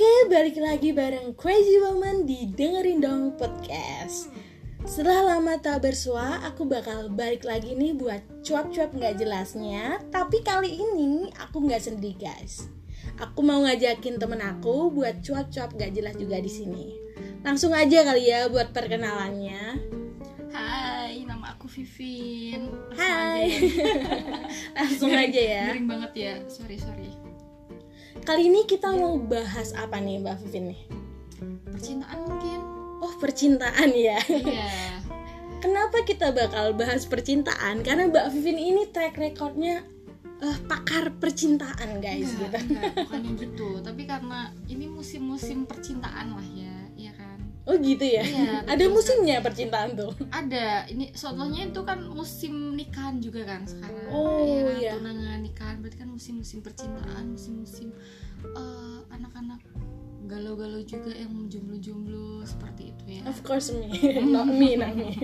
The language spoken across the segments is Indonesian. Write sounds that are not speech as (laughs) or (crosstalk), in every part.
Oke, balik lagi bareng Crazy Woman di Dengerin Dong Podcast. Setelah lama tak bersua, aku bakal balik lagi nih buat cuap-cuap nggak jelasnya. Tapi kali ini aku nggak sendiri guys. Aku mau ngajakin temen aku buat cuap-cuap nggak jelas juga di sini. Langsung aja kali ya buat perkenalannya. Hai, nama aku Vivin. Langsung Hai. aja ya. (laughs) Langsung aja ya. Garing banget ya. Sorry, sorry. Kali ini kita mau bahas apa nih Mbak Vivin nih? Percintaan mungkin. Oh, percintaan ya. Iya. (laughs) Kenapa kita bakal bahas percintaan? Karena Mbak Vivin ini track recordnya eh, pakar percintaan guys enggak, gitu. enggak, (laughs) bukannya gitu. Tapi karena ini musim-musim percintaan lah ya? Oh gitu ya? Iya, (laughs) Ada betul musimnya percintaan tuh. Ada. Ini contohnya itu kan musim nikahan juga kan sekarang. Oh, kan? iya. Tunangan nikahan berarti kan musim-musim percintaan, musim-musim eh, anak-anak galau-galau juga yang jomblo-jomblo seperti itu ya. Of course me, (laughs) not me, not me.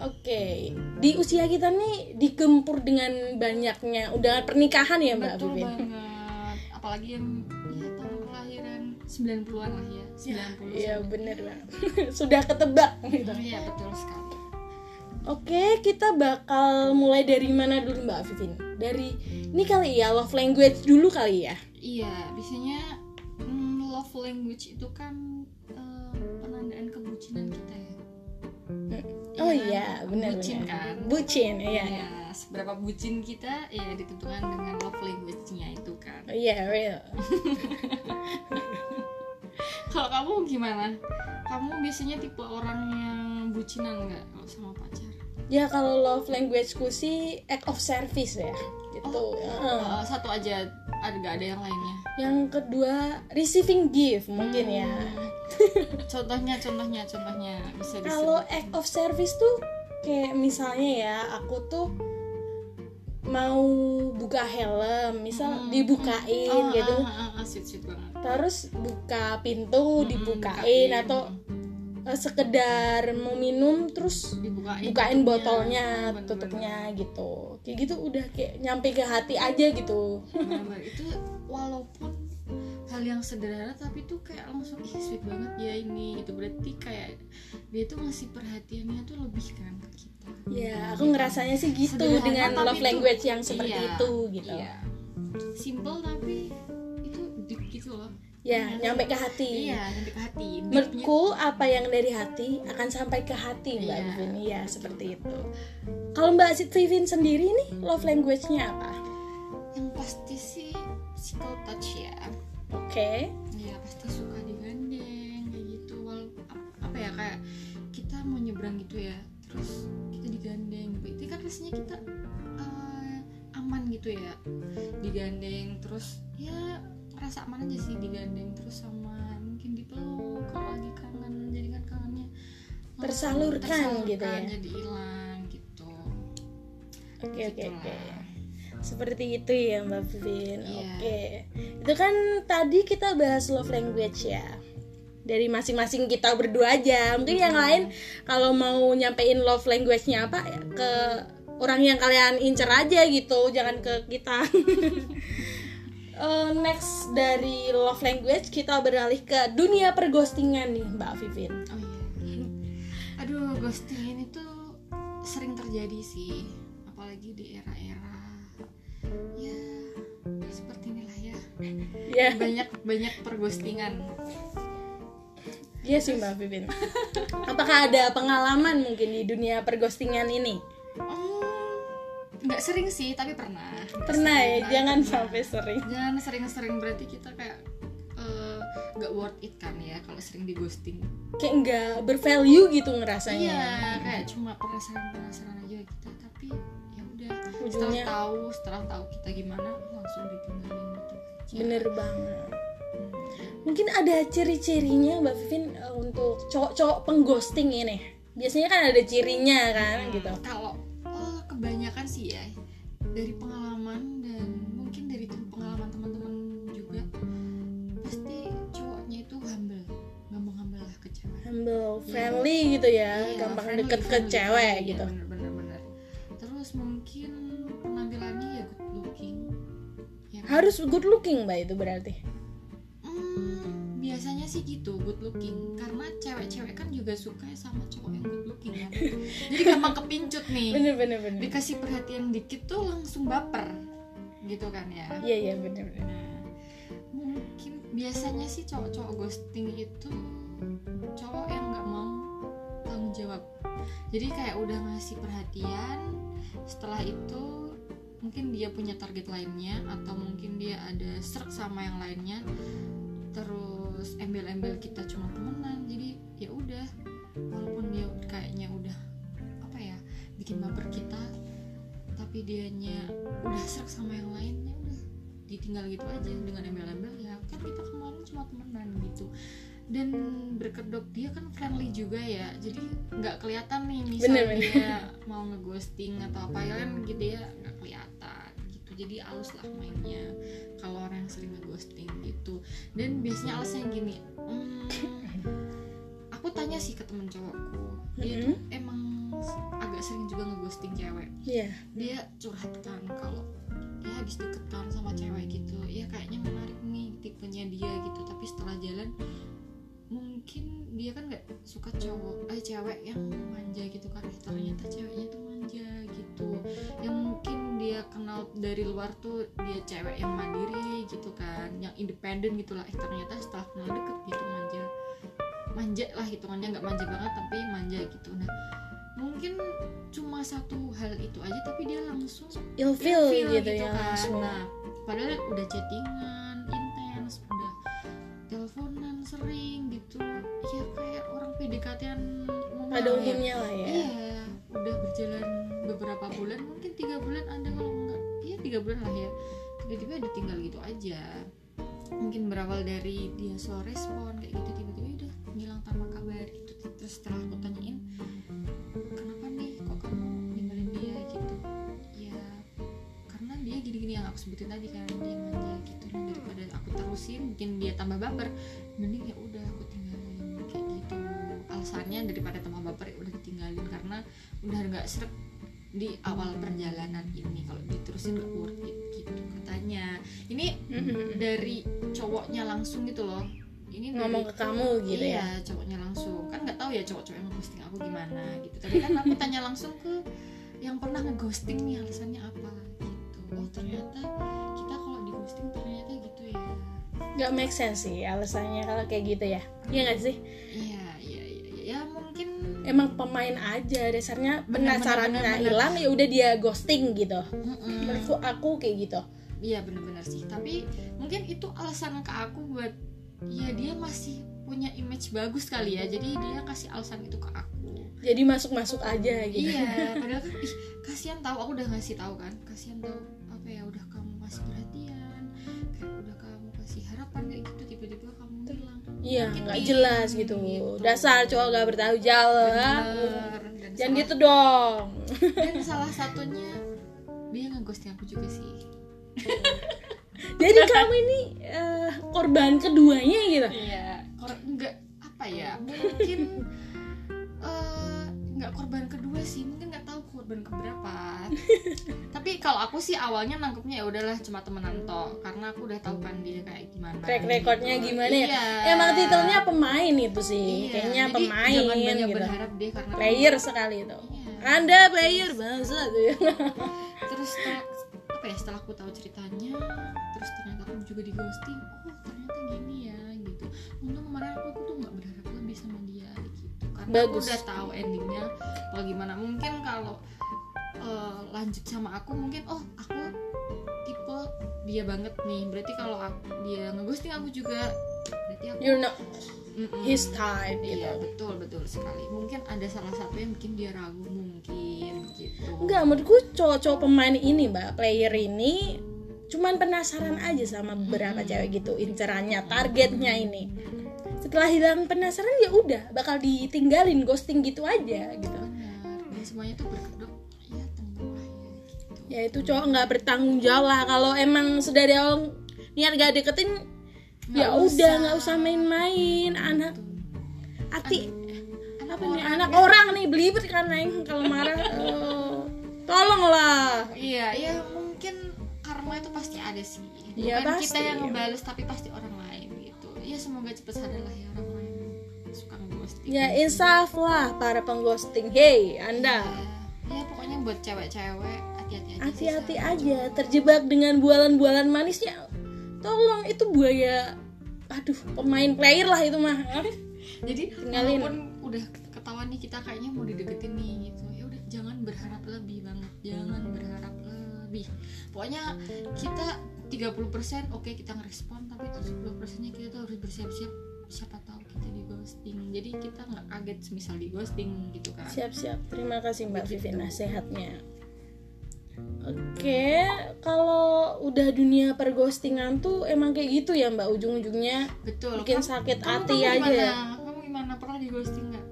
Oke, di usia kita nih digempur dengan banyaknya undangan pernikahan ya Mbak Betul Vivin. banget. Apalagi yang ya 90-an lah ya. 90 Iya bener banget. (laughs) Sudah ketebak gitu. Iya, betul sekali. Oke, kita bakal mulai dari mana dulu Mbak Vivin? Dari ini kali ya love language dulu kali ya. Iya, biasanya mm, love language itu kan eh, penandaan kebucinan kita ya. Oh kan? iya, benar Bucin kan? Bucin, iya. Ya, seberapa bucin kita ya ditentukan dengan love language-nya itu kan. Iya, real. (laughs) Kalau kamu gimana? Kamu biasanya tipe orang yang bucinan nggak kalau sama pacar? Ya kalau love languageku sih act of service ya. Gitu. Heeh. Eh, satu aja, ada nggak ada yang lainnya? Yang kedua receiving gift mungkin ya. contohnya contohnya contohnya bisa Kalau act of service tuh kayak misalnya ya aku tuh mau buka helm, misal dibukain Oh, gitu. ah, ah, ah, sweet sweet banget Terus buka pintu Mm-mm, dibukain bukain. atau eh, sekedar mau minum terus dibukain bukain tutupnya. botolnya, Ah, bener-bener. tutupnya gitu. Kayak gitu udah kayak nyampe ke hati aja gitu. Bener-bener. itu walaupun hal yang sederhana tapi tuh kayak langsung ih sweet banget ya ini itu berarti kayak dia tuh ngasih perhatiannya tuh lebih kan ke kita Ya, aku ngerasanya sih gitu Sederhana, dengan love language yang seperti iya, itu gitu. iya. simple tapi itu deep gitu loh Ya, nyampe ke hati. iya nyampe ke hati Menurutku apa yang dari hati akan sampai ke hati Mbak Iya. Vivin. Iya, seperti itu. Kalau Mbak Vivin sendiri nih love language-nya apa? yang pasti sih physical touch ya Oke. ya pasti suka digandeng kayak gitu Wal ap- apa ya kayak nyebrang gitu ya terus kita digandeng berarti kan rasanya kita eh, aman gitu ya digandeng terus ya rasa aman aja sih digandeng terus sama mungkin dipeluk kalau lagi kangen jadi kan kangennya langsung Tersalurkan gitu ya. jadi hilang gitu Oke, oke, oke. Seperti itu ya Mbak Vivin. Iya. Oke. Itu kan tadi kita bahas love language ya. Dari masing-masing kita berdua aja. Mungkin yang lain kalau mau nyampein love language-nya apa ya ke orang yang kalian incer aja gitu, jangan ke kita. (laughs) Eh, next dari love language kita beralih ke dunia perghostingan nih Mbak Vivin. Oh iya. (laughs) Aduh, ghosting ini tuh sering terjadi sih, apalagi di era-era ya seperti inilah ya. Ya, Banyak banyak perghostingan. Iya sih Mbak Vivin. Apakah ada pengalaman mungkin di dunia perghostingan ini? Hmm, nggak sering sih, tapi pernah. Pernah ya, jangan pernah. sampai sering. Jangan sering-sering berarti kita kayak eh, nggak worth it kan ya kalau sering di ghosting. Kayak nggak bervalue gitu ngerasanya. Iya, kayak cuma penasaran-penasaran aja kita, tapi ya udah. Setelah Ujungnya tahu, setelah tahu kita gimana langsung ditinggalin gitu. aja. bener banget. Hmm. Mungkin ada ciri-cirinya Mbak Vivin eh, untuk cowok-cowok pengghosting ini. Biasanya kan ada cirinya kan gitu. Kalau oh, kebanyakan sih ya dari pengalaman dan mungkin dari pengalaman teman-teman juga pasti cowoknya itu humble, gampang humble lah ke cewek. Humble, friendly gitu ya, Iya, gampang friendly, deket ke friendly, cewek friendly, gitu. Iya, bener-bener bener. Terus mungkin penampilannya ya good looking. Ya kan? Harus good looking Mbak itu berarti. Sih gitu good looking. Karena cewek-cewek kan juga suka sama cowok yang good looking kan. (laughs) Jadi gampang kepincut nih. Bener bener bener. Dikasih perhatian dikit tuh langsung baper. Gitu kan ya? Iya iya bener bener. Nah, mungkin biasanya sih cowok-cowok ghosting itu cowok yang nggak mau tanggung jawab. Jadi kayak udah ngasih perhatian setelah itu mungkin dia punya target lainnya atau mungkin dia ada serk sama yang lainnya terus embel-embel kita cuma temenan jadi ya udah. Walaupun dia kayaknya udah apa ya bikin baper kita tapi dianya udah serk sama yang lainnya udah. Ditinggal gitu aja dengan embel-embel ya kan kita kemarin cuma temenan gitu. Dan berkedok dia kan friendly juga ya jadi nggak kelihatan nih misalnya Bener, bener. dia mau ngeghosting atau apa ya kan gitu ya jadi halus lah mainnya kalau orang yang sering ngeghosting gitu. Dan biasanya alasannya gini "Hmm, aku tanya sih ke temen cowokku dia tuh emang agak sering juga ngeghosting cewek. Iya. Dia curhatkan kalau dia habis deketan sama cewek gitu ya kayaknya menarik nih tipenya dia gitu. Tapi setelah jalan mungkin dia kan nggak suka cowok eh cewek yang manja gitu kan. Eh, ternyata ceweknya tuh manja gitu. Yang mungkin dia kenal dari luar tuh dia cewek yang mandiri gitu kan yang independen gitulah. Eh ternyata setelah kenal deket gitu manja. Manja lah hitungannya nggak manja banget tapi manja gitu. Nah mungkin cuma satu hal itu aja tapi dia langsung ilfeel ilfeel gitu, ya kan. langsung. Nah, padahal udah chattingan umumnya pada lah ya. umumnya lah ya Iya, udah berjalan beberapa bulan, mungkin tiga bulan ada kalau enggak, iya tiga bulan lah ya. Tiba-tiba udah tinggal gitu aja. Mungkin berawal dari dia slow respon kayak gitu tiba-tiba udah ngilang tanpa kabar gitu. Terus setelah aku tanyain, kenapa nih kok kamu ninggalin dia gitu? Ya karena dia gini-gini yang aku sebutin tadi kan dia manja gitu nah daripada aku terusin bikin dia tambah baper mending ya udah nggak? Seret di awal perjalanan ini kalau diterusin nggak worth it gitu katanya. Ini Mhm. dari cowoknya langsung gitu loh. Ini dari- ngomong ke kamu gitu iya, ya? cowoknya langsung. Kan nggak tahu ya cowok-cowok yang ngeghosting aku gimana gitu. Tapi kan aku tanya langsung ke yang pernah ngeghosting nih alasannya apa gitu. Oh ternyata kita kalau di ghosting ternyata gitu ya. Nggak make sense sih alasannya kalau kayak gitu ya. Iya nggak sih emang pemain aja dasarnya penasarannya hilang ya udah dia ghosting gitu. Mm-mm. menurutku aku kayak gitu. Iya bener-bener sih. Tapi mungkin itu alasan ke aku buat ya dia masih punya image bagus kali ya. Jadi dia kasih alasan itu ke aku. Jadi masuk masuk aja gitu. Iya (laughs) padahal kan ih kasihan tahu aku udah ngasih tahu kan. Kasihan tahu apa ya udah kamu kasih perhatian kayak udah kamu kasih harapan kayak gitu tiba-tiba iya nggak jelas gitu. dasar cowok gak bertanggung jawab dan jangan salah- gitu dong. Dan (laughs) salah satunya dia ngeghosting aku juga sih. (laughs) Jadi kamu ini eh, korban keduanya gitu? Iya kor- nggak apa ya mungkin (laughs) eh, nggak korban kedua sih. Mungkin korban keberapa (laughs) tapi kalau aku sih awalnya nangkepnya ya udahlah cuma temenan toh karena aku udah tahu kan dia kayak gimana track recordnya gitu. gimana ya Iya. emang titelnya pemain itu sih Iya, kayaknya jadi pemain jangan banyak gitu berharap deh karena player sekali itu Iya. anda player bangsa tuh ya terus ya setelah aku tahu ceritanya terus ternyata aku juga di ghosting oh ternyata gini ya gitu. Untung kemarin aku tuh nggak berharap lebih sama dia gitu. Karena Bagus. aku udah tahu endingnya kalau gimana. Mungkin kalau eh, lanjut sama aku mungkin oh aku tipe dia banget nih. Berarti kalau aku, dia ngeghosting aku juga berarti aku you're not Mm-mm. his type gitu Iya betul betul sekali. Mungkin ada salah satu yang bikin dia ragu mungkin gitu. Enggak, menurutku cowok-cowok pemain ini mbak Player ini Cuman penasaran aja sama beberapa cewek gitu Incerannya, targetnya ini Setelah hilang penasaran ya udah Bakal ditinggalin, ghosting gitu aja gitu Benar. Dan semuanya tuh berkedok ya ya gitu. Ya itu cowok nggak bertanggung jawab Kalau emang sudah awal niat gak deketin Ya usah. udah nggak usah main-main Anak hati Anak apa nih orang anak ya. orang nih belibet kan neng kalau marah (laughs) Oh, tolonglah Iya, ya mungkin karma itu pasti ada sih. Bukan Iya, kita pasti. yang ngebales tapi pasti orang lain gitu. ya semoga cepat sadar lah ya orang-orang yang suka ghosting Ya insaf lah para pengghosting. Hey, Anda. ya, ya pokoknya buat cewek-cewek hati-hati aja Hati-hati aja terjebak dengan bualan-bualan manisnya. Tolong itu buaya. Aduh, pemain player lah itu mah. jadi Tinggalin. walaupun udah ketahuan nih kita kayaknya mau dideketin nih gitu ya udah jangan berharap lebih banget jangan berharap lebih pokoknya kita 30% oke kita ngerespon tapi 70% nya kita tuh harus bersiap-siap siapa tahu kita di ghosting jadi kita nggak kaget semisal di ghosting gitu kan Siap-siap. Terima kasih Mbak Vivin nasihatnya. Oke, kalau udah dunia perghostingan tuh emang kayak gitu ya Mbak ujung-ujungnya betul bikin Kamu- sakit kamu- hati kamu aja. gimana? kamu gimana pernah di ghosting nggak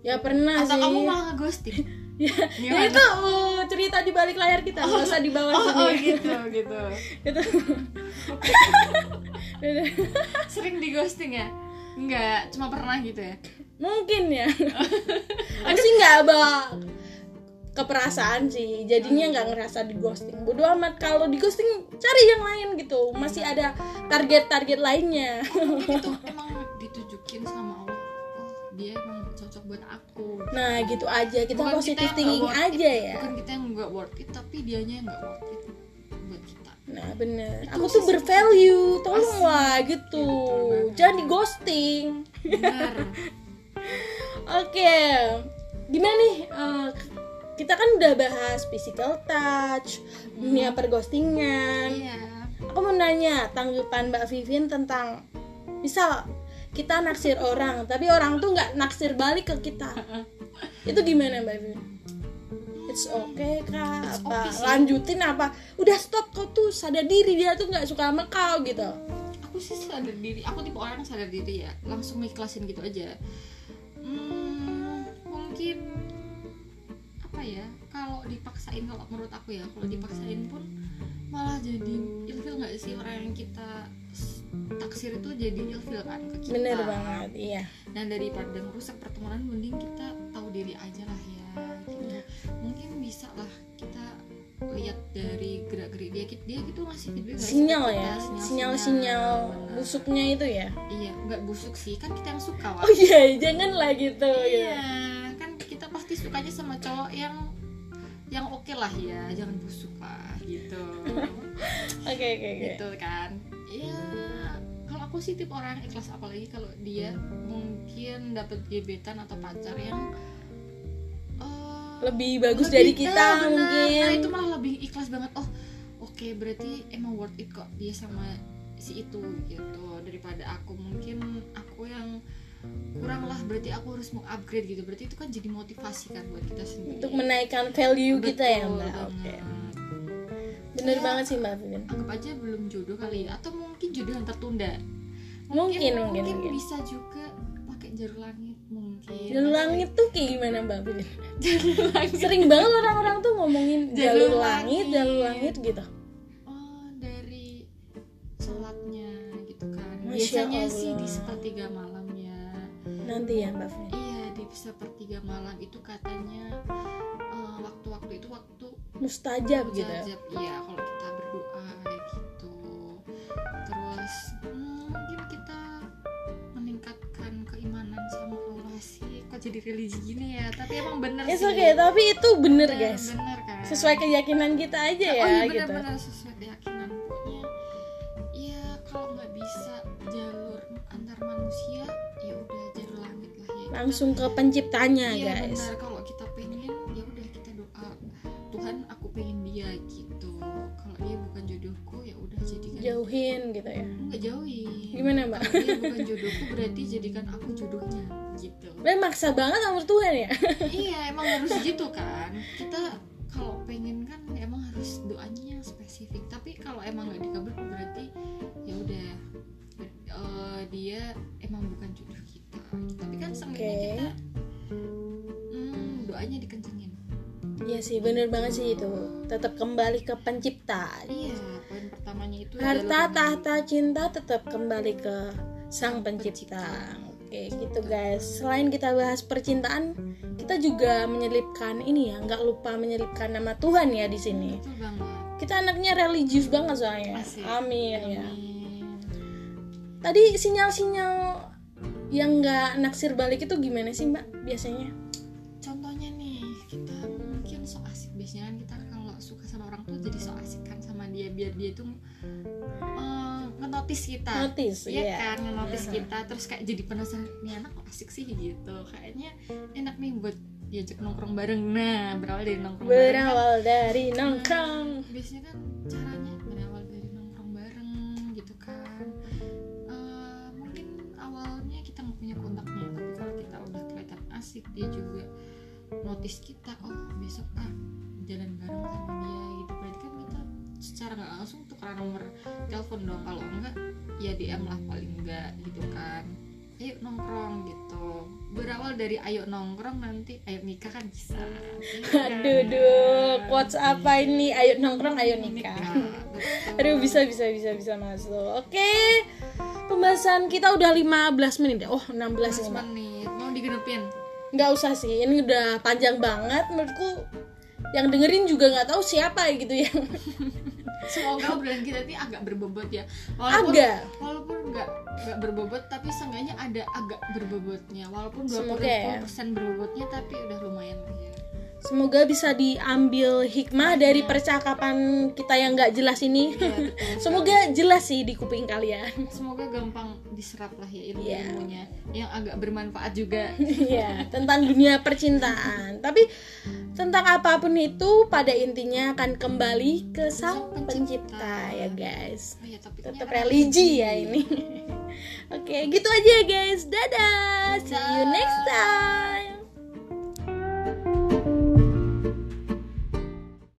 Ya pernah atau sih. kamu malah ghosting (laughs) ya, Gimana? itu uh, cerita di balik layar kita, nggak usah di bawah oh, sini. oh gitu gitu (laughs) Itu. (laughs) sering di ghosting ya Enggak, cuma pernah gitu ya Mungkin ya. Aku sih nggak bawa keperasaan sih, jadinya nggak ngerasa di ghosting. Bodoh amat kalau di ghosting cari yang lain gitu. Masih ada target-target lainnya. mungkin (laughs) itu emang ditujukin sama Allah oh dia emang cocok buat aku Nah gitu aja kita Bukan positive yang thinking worth it, aja ya. bukan kita yang nggak worth it tapi dianya yang nggak worth it buat kita Nah bener. Itu Aku tuh bervalue, tolong Asik. lah gitu. Iya, banget. Jangan di ghosting. (laughs) Oke, gimana nih? Eh, kita kan udah bahas physical touch, dunia perghostingan. iya Aku mau nanya tanggapan Mbak Vivin tentang misal kita naksir orang, tapi orang tuh nggak naksir balik ke kita. (laughs) Itu gimana Mbak Vivin? It's okay kak, It's apa okay sih. lanjutin apa? Udah stop kau tuh sadar diri dia tuh nggak suka sama kau gitu. aku sih sadar diri aku tipe orang yang sadar diri ya langsung ikhlasin gitu aja hmm, mungkin ya kalau dipaksain kalau menurut aku ya kalau dipaksain pun malah jadi ilfil nggak sih orang yang kita taksir itu jadi ilfil kan ke kita Bener banget, iya. dan daripada merusak pertemanan mending kita tahu diri aja lah ya gitu mungkin bisa lah kita lihat dari gerak gerik dia dia gitu ngasih feedback sih Sinyal ya, Sinyal-sinyal. sinyal-sinyal Benar. busuknya itu ya. iya nggak busuk sih kan kita yang suka Wak. Oh iya, (laughs) jangan lah gitu. iya kan kita pasti sukanya sama cowok yang yang oke lah ya jangan busuk lah gitu (laughs) Oke oke oke. gitu kan ya kalau aku sih tipe orang yang ikhlas apalagi kalau dia mungkin dapet gebetan atau pacar yang eh, Lebih bagus lebih- dari kita benar. mungkin. nah itu malah lebih ikhlas banget oh oke berarti emang worth it kok dia sama si itu gitu daripada aku mungkin aku yang kurang lah berarti aku harus mau upgrade gitu berarti itu kan jadi motivasi kan buat kita sendiri Untuk menaikkan value kita ya Betul Mbak. Oke. Bener Ya, banget sih Mbak Vivin. anggap aja belum jodoh kali ya atau mungkin jodoh yang tertunda Mungkin, mungkin, mungkin. bisa juga pakai jalur langit mungkin Jalur langit tuh kayak gimana Mbak Vivin? (laughs) jalur langit Sering banget orang-orang tuh ngomongin jalur, Jalur langit, langit. jalur langit gitu. oh dari sholatnya gitu kan Masya biasanya sih di Allah. sepertiga malamnya Nanti ya Mbak Vivin. iya di sepertiga malam itu katanya eh, waktu-waktu itu waktu Mustajab gitu. mustajab iya kalau kita berdoa kayak gitu terus hmm, mungkin kita meningkatkan keimanan sama Allah sih kok jadi religi gini ya tapi emang bener It's sih okay, tapi itu bener Bener- guys. bener kan Sesuai keyakinan kita aja ya oh iya gitu. bener-bener Langsung ke penciptanya iya guys. benar kalau kita pengen ya udah kita doa Tuhan aku pengen dia gitu kalau dia bukan jodohku ya udah jadikan Jauhin gitu ya. nggak jauhin Gimana Mbak? kalau dia bukan jodohku berarti jadikan aku jodohnya gitu Mbak maksa banget sama Tuhan ya. (laughs) iya emang harus gitu kan kita kalau pengen kan emang harus doanya yang spesifik tapi kalau emang nggak dikabul berarti ya udah eh, dia emang bukan Oke. kita hmm, doanya dikencengin Iya sih, bener banget sih itu. Tetap kembali ke pencipta. iya poin pertamanya itu Harta tahta cinta tetap kembali ke sang pencipta. Oke, gitu guys. Selain kita bahas percintaan, kita juga menyelipkan ini ya, nggak lupa menyelipkan nama Tuhan ya di sini. Kita anaknya religius banget soalnya. Asik. Amin ya. Tadi sinyal-sinyal yang nggak naksir balik itu gimana sih mbak biasanya? Contohnya nih kita mungkin so asik. Biasanya kan kita kalau suka sama orang tuh jadi so asik kan sama dia biar dia tuh eh, ngenotis kita. Notice Iya iya. kan ngenotis Aha. kita. Terus kayak jadi penasaran nih anak kok asik sih? gitu. Kayaknya enak nih buat diajak nongkrong bareng. Nah berawal dari nongkrong bareng kan. berawal dari nongkrong. Biasanya kan caranya punya kontaknya tapi kalau kita udah kelihatan asik dia juga notice kita oh besok ah jalan bareng sama dia gitu. Berarti kan kita secara nggak langsung tukeran nomor telepon dong. Kalau enggak ya DM lah paling enggak gitu kan. Ayo nongkrong gitu. Berawal dari ayo nongkrong nanti ayo nikah kan bisa. (laughs) Iya. aduh duh quotes apa ini ayo nongkrong ayo nikah. Betul. (laughs) aduh bisa bisa bisa bisa masuk oke pembahasan kita udah 15 menit ya. oh 16 nih 15 mbak. Menit. Mau digenepin nggak usah sih ini udah panjang banget. Menurutku yang dengerin juga nggak tahu siapa gitu ya. (laughs) Semoga obrolan kita ini agak berbobot ya. Walaupun agak. walaupun nggak nggak berbobot tapi seenggaknya ada agak berbobotnya. Walaupun 20 Semoga ya. persen berbobotnya tapi udah lumayan. ya semoga bisa diambil hikmah dari percakapan kita yang nggak jelas ini. Betul. (laughs) semoga jelas sih di kuping kalian. Semoga gampang diserap lah ya ilmu Iya. ilmunya yang agak bermanfaat juga. Ya tentang dunia percintaan. Tapi tentang apa pun itu pada intinya akan kembali ke sang pencipta. pencipta. ya guys. Oh ya tetap religi. religi ya ini. (laughs) Oke gitu aja ya guys. Dadah. See you next time